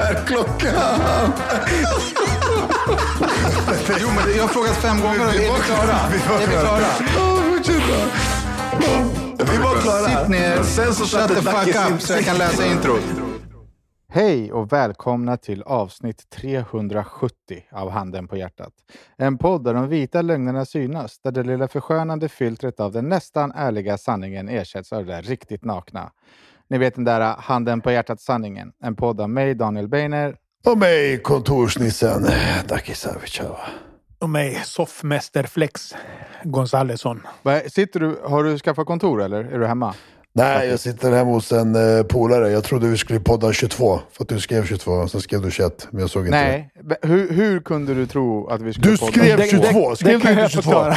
Är klockan? Jo, men jag har frågat fem gånger är vi klara? Är vi klara? Vi var klara. Sitt ner, Sen så shut satte the fuck up så jag kan läsa introt. Hej och välkomna till avsnitt 370 av Handen på hjärtat. En podd där de vita lögnerna synas, där det lilla förskönande filtret av den nästan ärliga sanningen ersätts av det där riktigt nakna. Ni vet den där Handen på hjärtat-sanningen. En podd av mig, Daniel Beiner. Och mig, kontorsnissen Daki Saviceva. Och mig, soffmäster Flex Gonzalesson. Sitter du, har du skaffat kontor eller är du hemma? Nej, jag sitter hemma hos en eh, polare. Jag trodde vi skulle podda 22. För att du skrev 22, sen skrev du 21. Men jag såg inte det. Nej, B- hur, hur kunde du tro att vi skulle Du podda? skrev Det- 22. det- Skrev det du kan inte jag 22? förklara.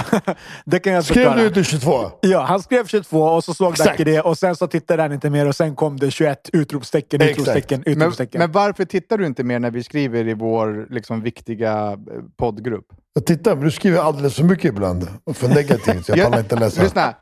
det kan jag Skrev förklara. du inte 22? Ja, han skrev 22 och så såg. Dacke det och sen så tittade han inte mer och sen kom det 21 utropstecken, Exakt. utropstecken, Men, utropstecken. men varför tittar du inte mer när vi skriver i vår liksom, viktiga eh, poddgrupp? Jag tittar, men du skriver alldeles för mycket ibland. Och för negativt, så jag pallar inte läsa. Lyssna.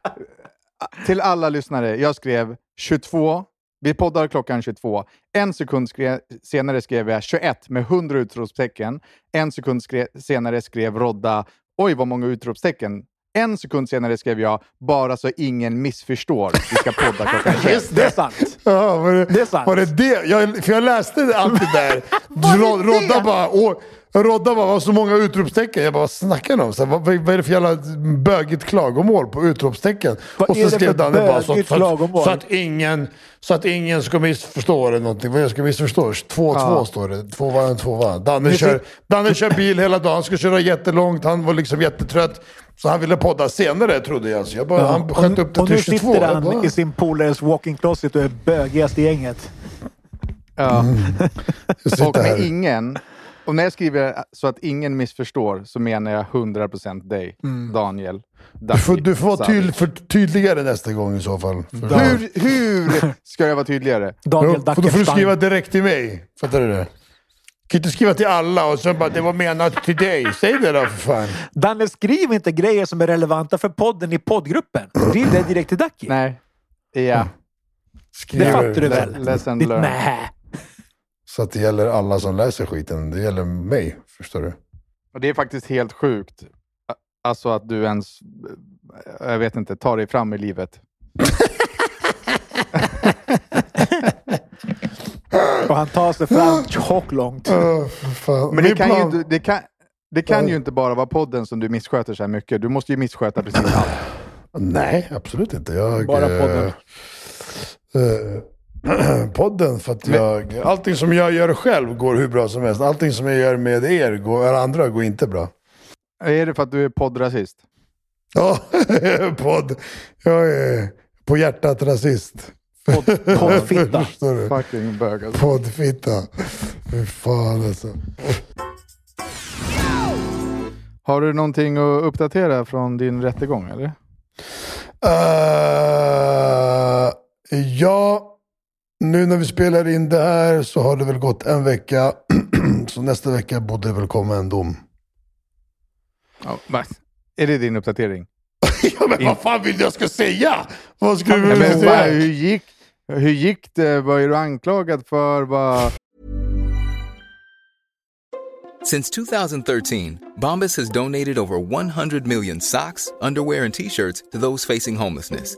Till alla lyssnare. Jag skrev 22. Vi poddar klockan 22. En sekund skrev, senare skrev jag 21 med 100 utropstecken. En sekund skrev, senare skrev Rodda oj vad många utropstecken. En sekund senare skrev jag bara så ingen missförstår. Vi ska podda klockan 21. det är sant. Ja, var det, Det är sant. Var det det? Jag, för jag läste allt det där. Rod, Rodda bara, Rodda bara, var så många utropstecken. Jag bara, vad snackar ni om? Så här, vad, vad är det för jävla bögigt klagomål på utropstecken? Vad och så skrev Danne bara, så, så, så, att ingen, så att ingen ska missförstå eller någonting. Vad jag ska missförstå? 2-2 står det. Två var en tvåa. Danne kör, Danne kör bil hela dagen, han ska köra jättelångt, han var liksom jättetrött. Så han ville podda senare trodde jag. Så jag bara, han sköt upp det och nu till 22. sitter Jag han bara, i sin polares walking closet och är bögigast i gänget. Ja. sitter Och med ingen, och när jag skriver så att ingen missförstår så menar jag 100% dig, Daniel. Du får, du får vara tydlig, för, tydligare nästa gång i så fall. För, Hur, hur ska jag vara tydligare? Daniel för då får du skriva direkt till mig. Fattar du det? Du kan inte skriva till alla och sen bara det var menat till dig. Säg det då för fan. Danne, skriv inte grejer som är relevanta för podden i poddgruppen. Skriv det direkt till Dacke. Nej. Ja. Skriv Det fattar du väl? Lesson Ditt learned. nä. Så att det gäller alla som läser skiten. Det gäller mig. Förstår du? Och det är faktiskt helt sjukt. Alltså att du ens, jag vet inte, tar dig fram i livet. Och han tar sig fram tjocklångt. Uh, för fan. Men det kan, ju, inte- det kan, det kan ju inte bara vara podden som du missköter så här mycket. Du måste ju missköta precis allt. Nej, absolut inte. Jag, Bara eh, podden. eh, podden, för att jag... Allting som jag gör själv går hur bra som helst. Allting som jag gör med er, går, eller andra, går inte bra. Är det för att du är poddrasist? Ja, podd. Jag är på hjärtat rasist. Podd- Poddfitta. Fucking bög alltså. Poddfitta. Fy fan alltså. Har du någonting att uppdatera från din rättegång eller? Eh, ja, nu när vi spelar in det här så har det väl gått en vecka. så nästa vecka borde det väl komma en dom. Ja, va? Är det din uppdatering? ja, men vad fan vill du jag ska säga? Vad ska du Ja, vilja men, säga? vad- hur, gick, hur gick det? Vad är du anklagad för? Vad... Since 2013, Bombas has donated over 100 million socks, underwear, and t shirts to those facing homelessness.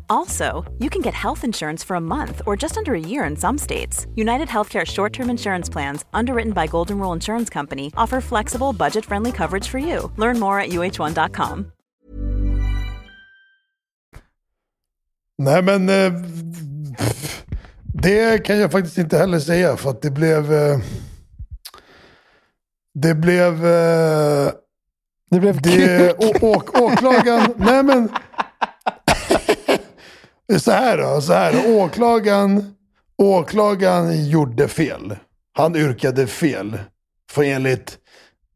Also, you can get health insurance for a month or just under a year in some states. United Healthcare short term insurance plans, underwritten by Golden Rule Insurance Company, offer flexible, budget friendly coverage for you. Learn more at uh1.com. Nej men eh, det kan jag faktiskt inte heller säga för att det blev... Eh, det blev... Eh, Det blev det, å, åk, åklagaren... nej men... så här då, så här. Åklagaren, åklagaren gjorde fel. Han yrkade fel. För enligt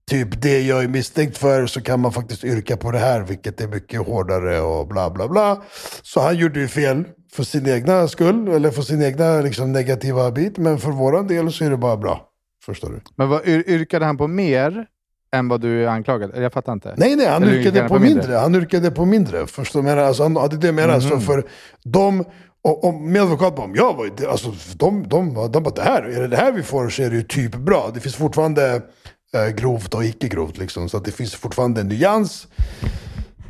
typ det jag är misstänkt för så kan man faktiskt yrka på det här, vilket är mycket hårdare och bla bla bla. Så han gjorde ju fel för sin egna skull, eller för sin egna liksom, negativa bit. Men för våran del så är det bara bra. Förstår du? Men vad, yr yrkade han på mer än vad du är anklagad? Jag fattar inte. Nej, nej, han Eller yrkade yrkade på mindre. Han yrkade på mindre. Förstår du? Alltså, han hade det jag menar. Så för de, och, och min advokat bara, om jag var det- alltså, de, de, de, de bara, det här, är det det här vi får så är det ju typ bra. Det finns fortfarande eh, grovt och icke grovt liksom. Så det finns fortfarande en nyans.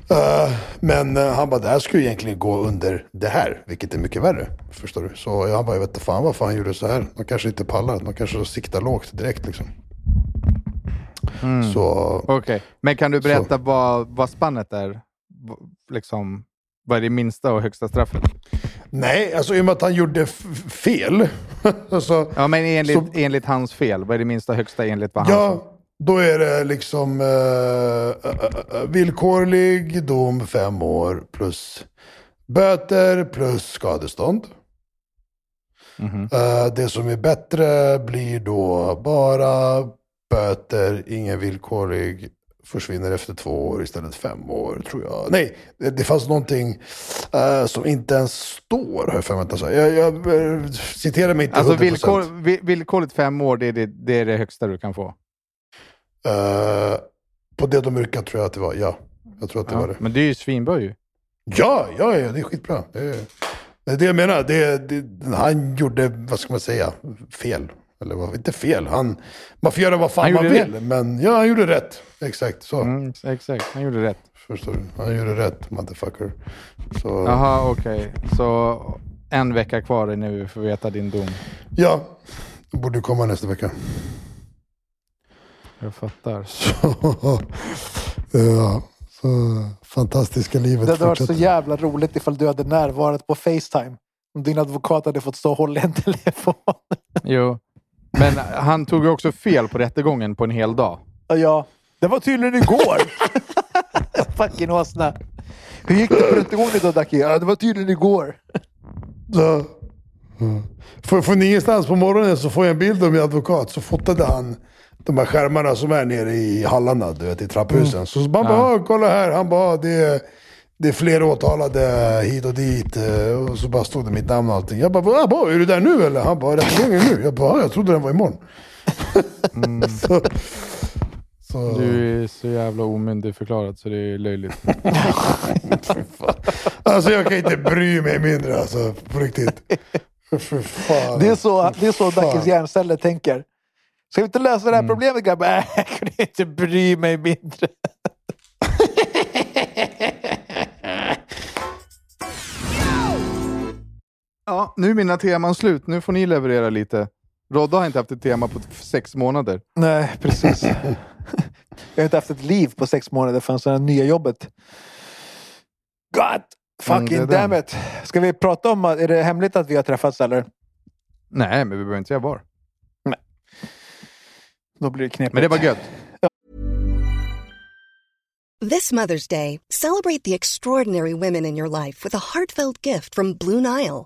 Eh, men eh, han bara, det här skulle egentligen gå under det här, vilket är mycket värre. Förstår du? Så jag bara, jag vet inte fan varför han gjorde så här. Man kanske inte pallar, man kanske siktar lågt direkt liksom. Så, Okej, men kan du berätta vad, vad spannet är? Liksom, vad är det minsta och högsta straffet? nej, alltså i och med att han gjorde fel. alltså, Ja, men enligt, Så- enligt hans fel. Vad är det minsta och högsta enligt vad han sa? Ja, då är det liksom eh, eh, eh, villkorlig dom fem år plus böter plus skadestånd. Mhm. Eh, det som är bättre blir då bara böter, ingen villkorlig, försvinner efter två år istället fem år tror jag. Nej, det, det fanns någonting eh, som inte ens står, har jag för mig att. Jag, jag eh, citerar mig inte Alltså 100%. villkor, vi- villkorligt fem år, det är det, det är det högsta du kan få. Eh, på det de yrkade tror jag att det var, ja. Jag tror att det var Ja. det. Men det är ju svinbra ju. Ja, ja, ja, det är skitbra. Det är det, är det jag menar. Det, det, han gjorde, vad ska man säga, fel. Eller vad, inte fel. Han, man får göra vad fan man vill. Men ja, han gjorde rätt. Exakt så. Mm, exakt, han gjorde rätt. Förstår du? Han gjorde rätt, motherfucker. Så, Jaha, okej. Så en vecka kvar är nu vi får veta din dom. ja, det borde komma nästa vecka. Jag fattar. Så, ja, så fantastiska livet Det hade varit så jävla roligt ifall du hade närvarat på Facetime. Om din advokat hade fått stå och hålla en telefon. Jo. Men han tog ju också fel på rättegången på en hel dag. Ja, det var tydligen igår. Fucking åsna. Hur gick det på rättegången idag Dacke? Ja, det var tydligen igår. Så, mm. För, från ingenstans på morgonen så får jag en bild av min advokat. Så fotade han de här skärmarna som är nere i hallarna, du vet, i trapphusen. Så man bara, "Ah, kolla här. Han bara, det är, det är fler åtalade hit och dit. eh, Och så bara stod det mitt namn och allting. Jag bara, "Va, bara är du där nu eller? Han bara, rättegången nu? Jag bara, "Ja, jag trodde den var imorgon. så, så, Du är så jävla omyndigförklarad så det är löjligt. alltså jag kan inte bry mig mindre alltså, på riktigt. För fan. Det är så, det är så. Dackes hjärnceller tänker. Ska vi inte lösa det här problemet grabbar? Jag kunde inte bry mig mindre. Ja, nu är mina teman slut. Nu får ni leverera lite. Rodda har inte haft ett tema på sex månader. Nej, precis. jag har inte haft ett liv på sex månader förrän det här nya jobbet. God fucking Mm, damn it. Ska vi prata om, är det hemligt att vi har träffats eller? Nej, men vi behöver inte säga var. Då blir det knepigt. Men det var gött. This Mother's Day, celebrate the extraordinary women in your life with a heartfelt gift from Blue Nile.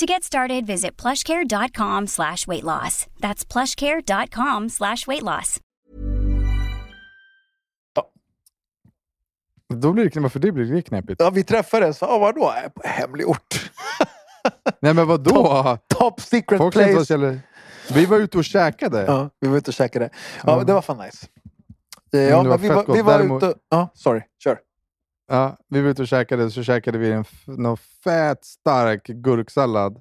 To get started, visit plushcare.com slash weight loss. That's plushcare.com slash weight loss. Då blir det, varför det blir det knepigt? Ja, vi träffades. Ja, vadå? Äh, På hemlig ort. Nej men vadå? Top secret Folk place. känner... Vi var ute och käkade. Ja, vi var ute och käkade. Ja, Ja. det var fan nice. Eh, Mm, Ja, men var vi var, vi var Däremot- ute... Ja, sorry. Kör. Ja, vi var ute och käkade, så käkade vi en någon fett stark gurksallad.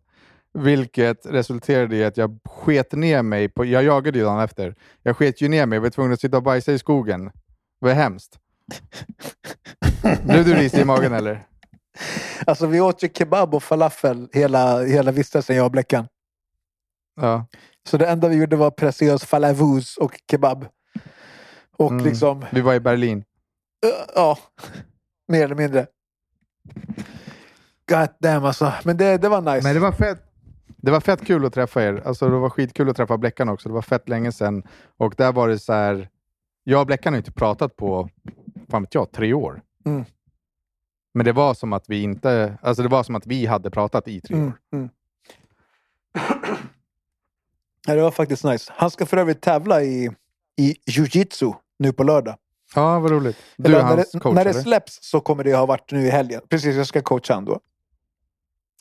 Vilket resulterade i att jag sket ner mig. På, jag jagade ju dagen efter. Jag sket ju ner mig. Jag var tvungen att sitta och bajsa i skogen. Det var hemskt. Blev du risig i magen eller? Alltså, vi åt ju kebab och falafel hela, hela vistelsen, jag och Bläckan. Ja. Så det enda vi gjorde var preciös falavus och kebab. Och Mm. liksom... Vi var i Berlin. Ja, mer eller mindre. God damn alltså. Men det, det var nice. Men det var fett. Det var fett kul att träffa er. Alltså det var skitkul att träffa Bläckan också. Det var fett länge sedan. Och där var det så här. Jag och Bläckan har inte pratat på, fan vet jag, tre år. Mm. Men det var som att vi inte, alltså det var som att vi hade pratat i tre år. Mm, mm. Ja, det var faktiskt nice. Han ska för övrigt tävla i, i jujitsu nu på lördag. Ja, vad roligt. Du Eller är när, hans det, coach, när det eller? släpps så kommer det ha varit nu i helgen. Precis, jag ska coacha han då.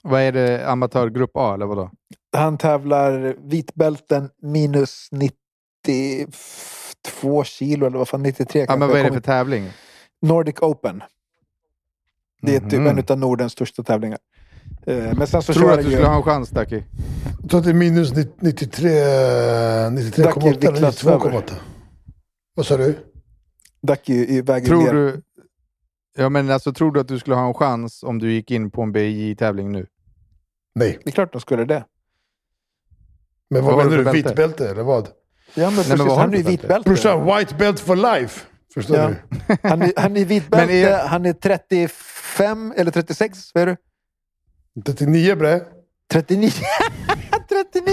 Vad är det? Amatörgrupp A eller vadå? Han tävlar vitbälten minus 92 kilo eller vad fan, 93 Ja, kanske. men vad är det för tävling? Nordic Open. Det är typ Mhm. en av Nordens största tävlingar. Eh, Men sen så Tror du att du ju- skulle ha en chans, Ducky? Jag tror att det är minus 93, 93,8 Ducky eller viktklass 92,8. Vad sa du? Ducky i vägen Tror ner. du... Ja, men alltså tror du att du skulle ha en chans om du gick in på en BJ-tävling nu? Nej. Det är klart de skulle det. Men vad, Vad menar du för Vitt bälte? bälte eller vad? Ja, men precis. vad har han är ju för bälte? Brorsan, white belt for life! Förstår Ja. du? Han är, han är vitbälte, Men är- han är 35 eller 36. Vad är du? 39 bre. 39! 39!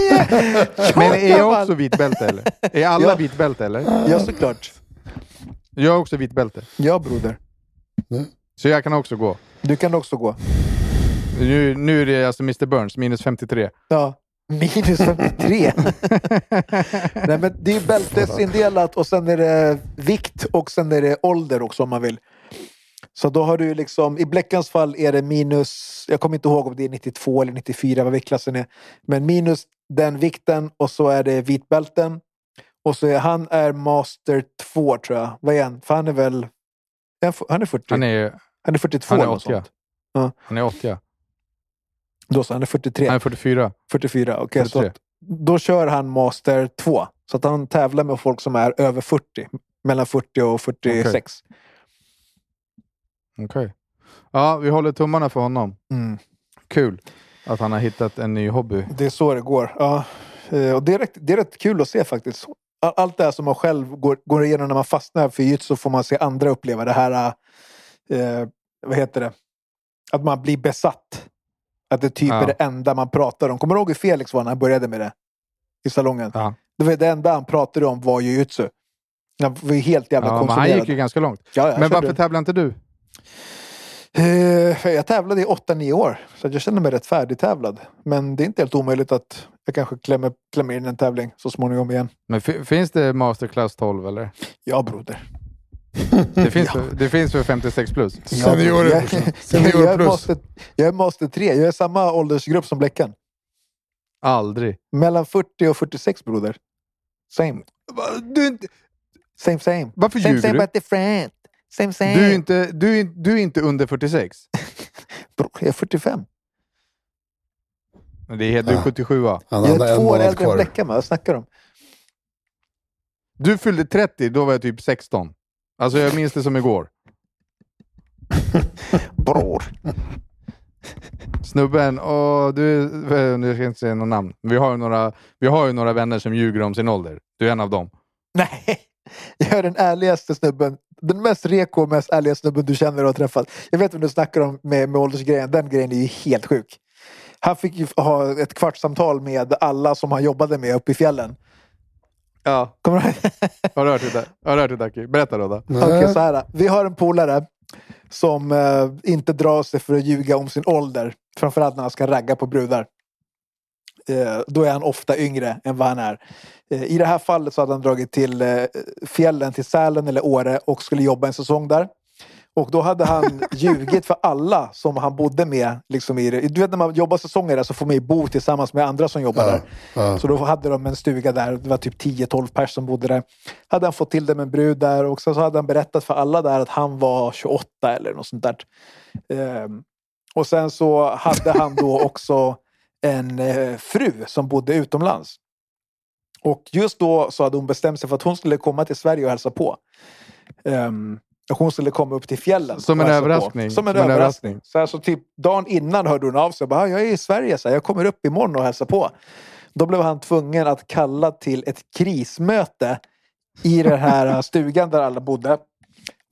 Men är jag också vit bälte eller? Är alla Ja. vit bälte eller? Ja, såklart. Jag är också vit bälte. Ja, broder. Så jag kan också gå. Du kan också gå. Nu, nu är det alltså Mr Burns, minus 53. Ja. Minus 53. Nej, men det är bältesindelat och sen är det vikt och sen är det ålder också om man vill. Så då har du liksom, i Bläckans fall är det minus, jag kommer inte ihåg om det är 92 eller 94 vad viktklassen är. Men minus den vikten och så är det vitbälten. Och så är han är master 2 tror jag. Vad är han? För han är väl, han är 40. Han är, han är 42 han är eller något 80. sånt. han är 80. Då så, han är 43. Han är 44. 44, okej. så 43. att, då kör han Master 2. Så att han tävlar med folk som är över 40. Mellan 40 och 46. Okej. Ja, vi håller tummarna för honom. Mm. Kul att han har hittat en ny hobby. Det är så det går. Ja. Eh, Och det, är rätt, det är rätt kul att se faktiskt. All- Allt det här som man själv går, går igenom när man fastnar för jiu så får man se andra uppleva det här. Eh, vad heter det? Att man blir besatt. Att det typ Ja. är det enda man pratar om. Kommer du ihåg hur Felix var när han började med det? I salongen. Ja. Det var det enda han pratade om var jujutsu. Han var helt jävla Ja, men han konsumerad. gick ju ganska långt. Ja, Men varför tävlar inte du? Eh, jag tävlade i 8-9 år, så jag känner mig rätt färdigtävlad. Men det är inte helt omöjligt att jag kanske klämmer, klämmer in en tävling så småningom igen. Men fi- finns det Masterclass 12 eller? Ja, broder. Det finns, för, det finns för 56 plus. Seniorer, jag, brorsan. jag, Senior är plus. master, jag är master 3. Jag är samma åldersgrupp som Bläckan. Aldrig. Mellan 40 och 46, broder. Same. Du, Same, same. Varför same, ljuger same, du? but different. Same, same. du, är inte, du, är, du är inte under 46. Bror, jag är 45. Men Det är, du är Ja. 77 va? Han Jag är två år äldre än. Bläckan, vad snackar om? Du fyllde 30, då var jag typ 16. Alltså jag minns det som igår. Bror. Snubben, och du, nu ska jag inte säga något namn. Vi har, ju några, vi har ju några vänner som ljuger om sin ålder. Du är en av dem. Nej, jag är den ärligaste snubben. Den mest reko, mest ärliga snubben du känner och har träffat. Jag vet vad du snackar om med, med åldersgrejen. Den grejen är ju helt sjuk. Han fick ju ha ett kvartssamtal med alla som han jobbade med uppe i fjällen. Ja. Kommer du ihåg? Har du hört det där? Har du hört det där? Berätta då. då. Okej, så här. Vi har en polare som eh, inte drar sig för att ljuga om sin ålder. Framförallt när han ska ragga på brudar. Eh, då är han ofta yngre än vad han är. Eh, I det här fallet så hade han dragit till eh, fjällen, till Sälen eller Åre och skulle jobba en säsong där. Och då hade han ljugit för alla som han bodde med. Liksom i. Du vet när man jobbar säsonger där så får man ju bo tillsammans med andra som jobbar där. ja. Så då hade de en stuga där. Det var typ 10-12 personer som bodde där. Hade han fått till det med en brud där och sen så hade han berättat för alla där att han var 28 eller något sånt där. Ehm, och sen så hade han då också en eh, fru som bodde utomlands. Och just då så hade hon bestämt sig för att hon skulle komma till Sverige och hälsa på. Ehm, och hon skulle komma upp till fjällen. Som en på. överraskning. Som en Som en överraskning. överraskning. Så alltså typ dagen innan hörde hon av sig. Bara, "Ah, jag är i Sverige, så här, jag kommer upp imorgon och hälsar på. Då blev han tvungen att kalla till ett krismöte i den här stugan där alla bodde.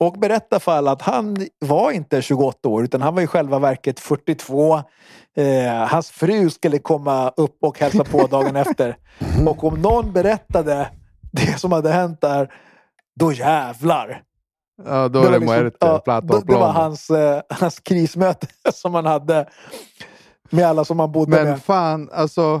Och berätta för alla att han var inte 28 år utan han var i själva verket 42. Eh, hans fru skulle komma upp och hälsa på dagen efter. Och om någon berättade det som hade hänt där, då jävlar. Ja, då Det var det liksom- muerte, ja, plata då- Det var hans, eh, hans krismöte som han hade med alla som han bodde Men med. fan, alltså.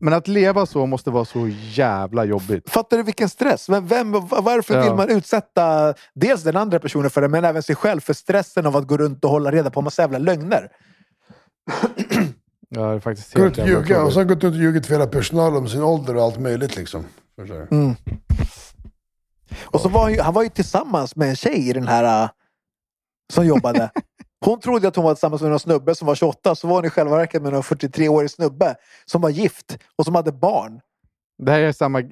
Men att leva så måste vara så jävla jobbigt. Fattar du vilken stress? Men vem, varför Ja. vill man utsätta dels den andra personen för det, men även sig själv för stressen av att gå runt och hålla reda på en massa jävla lögner? Ja, det är faktiskt helt och jävla ljuga och otroligt. sen gått ut och ljugit för hela personalen om sin ålder och allt möjligt liksom. Mm. Och så var han, ju, han var ju tillsammans med en tjej i den här äh, som jobbade. Hon trodde att hon var tillsammans med någon snubbe som var 28, så var hon i själva verket med någon 43-årig snubbe som var gift och som hade barn. Det här är samma,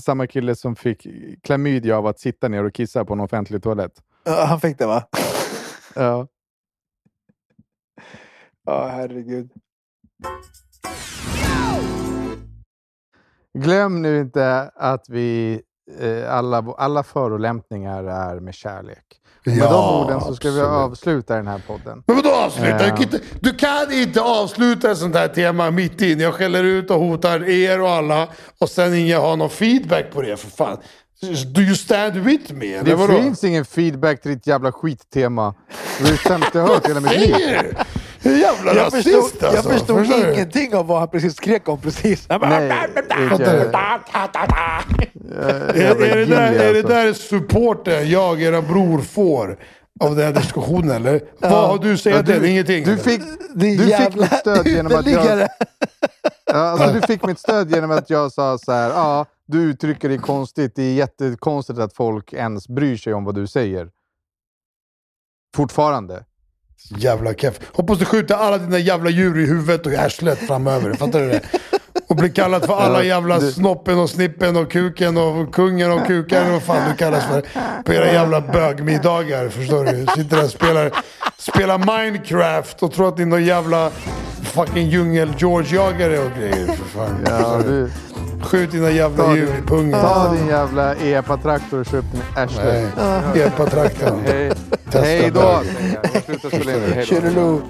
samma kille som fick klamydia av att sitta ner och kissa på en offentlig toalett. Ja, han fick det va? Ja. Ja, herregud. Glöm nu inte att vi alla, alla förolämpningar är med kärlek. Och med Ja, de orden så ska vi absolut. avsluta den här podden. Men vadå avsluta? Du, kan inte, du kan inte avsluta ett sånt här tema mitt in. Jag skäller ut och hotar er och alla och sen ingen har någon feedback på det för fan. Do you stand with me? Det finns ingen feedback till ditt jävla skittema. Det är det sämsta jag hört i hela mitt liv. Du? Hur jävla Jag rasist förstod, alltså. jag förstod Förstår du? ingenting av vad han precis skrek om precis. Bara, Nej. Är, det där, är det där supporten jag, era bror, får av den här diskussionen eller? Vad har du att säga Ja, till du-? Ingenting? Du fick, du fick mitt stöd genom att jag... Ja, alltså, du fick mitt stöd genom att jag sa så här, ja, du uttrycker dig konstigt. Det är jättekonstigt att folk ens bryr sig om vad du säger. Fortfarande. Jävla keff. Hoppas du skjuter alla dina jävla djur i huvudet och i arslet framöver. Fattar du det? Och blir kallad för alla jävla snoppen och snippen och kuken och kungen och kuken och vad fan du kallas för. På era jävla bögmiddagar. Förstår du? Sitter där och spelar, spelar Minecraft och tror att ni är någon jävla fucking djungel-George-jagare och grejer. För fan. Ja, du? Skjut dina jävla djur i pungen. ta din jävla epa-traktor och köp din arslet. Nej, epa-traktorn. Hej, då! Hej då.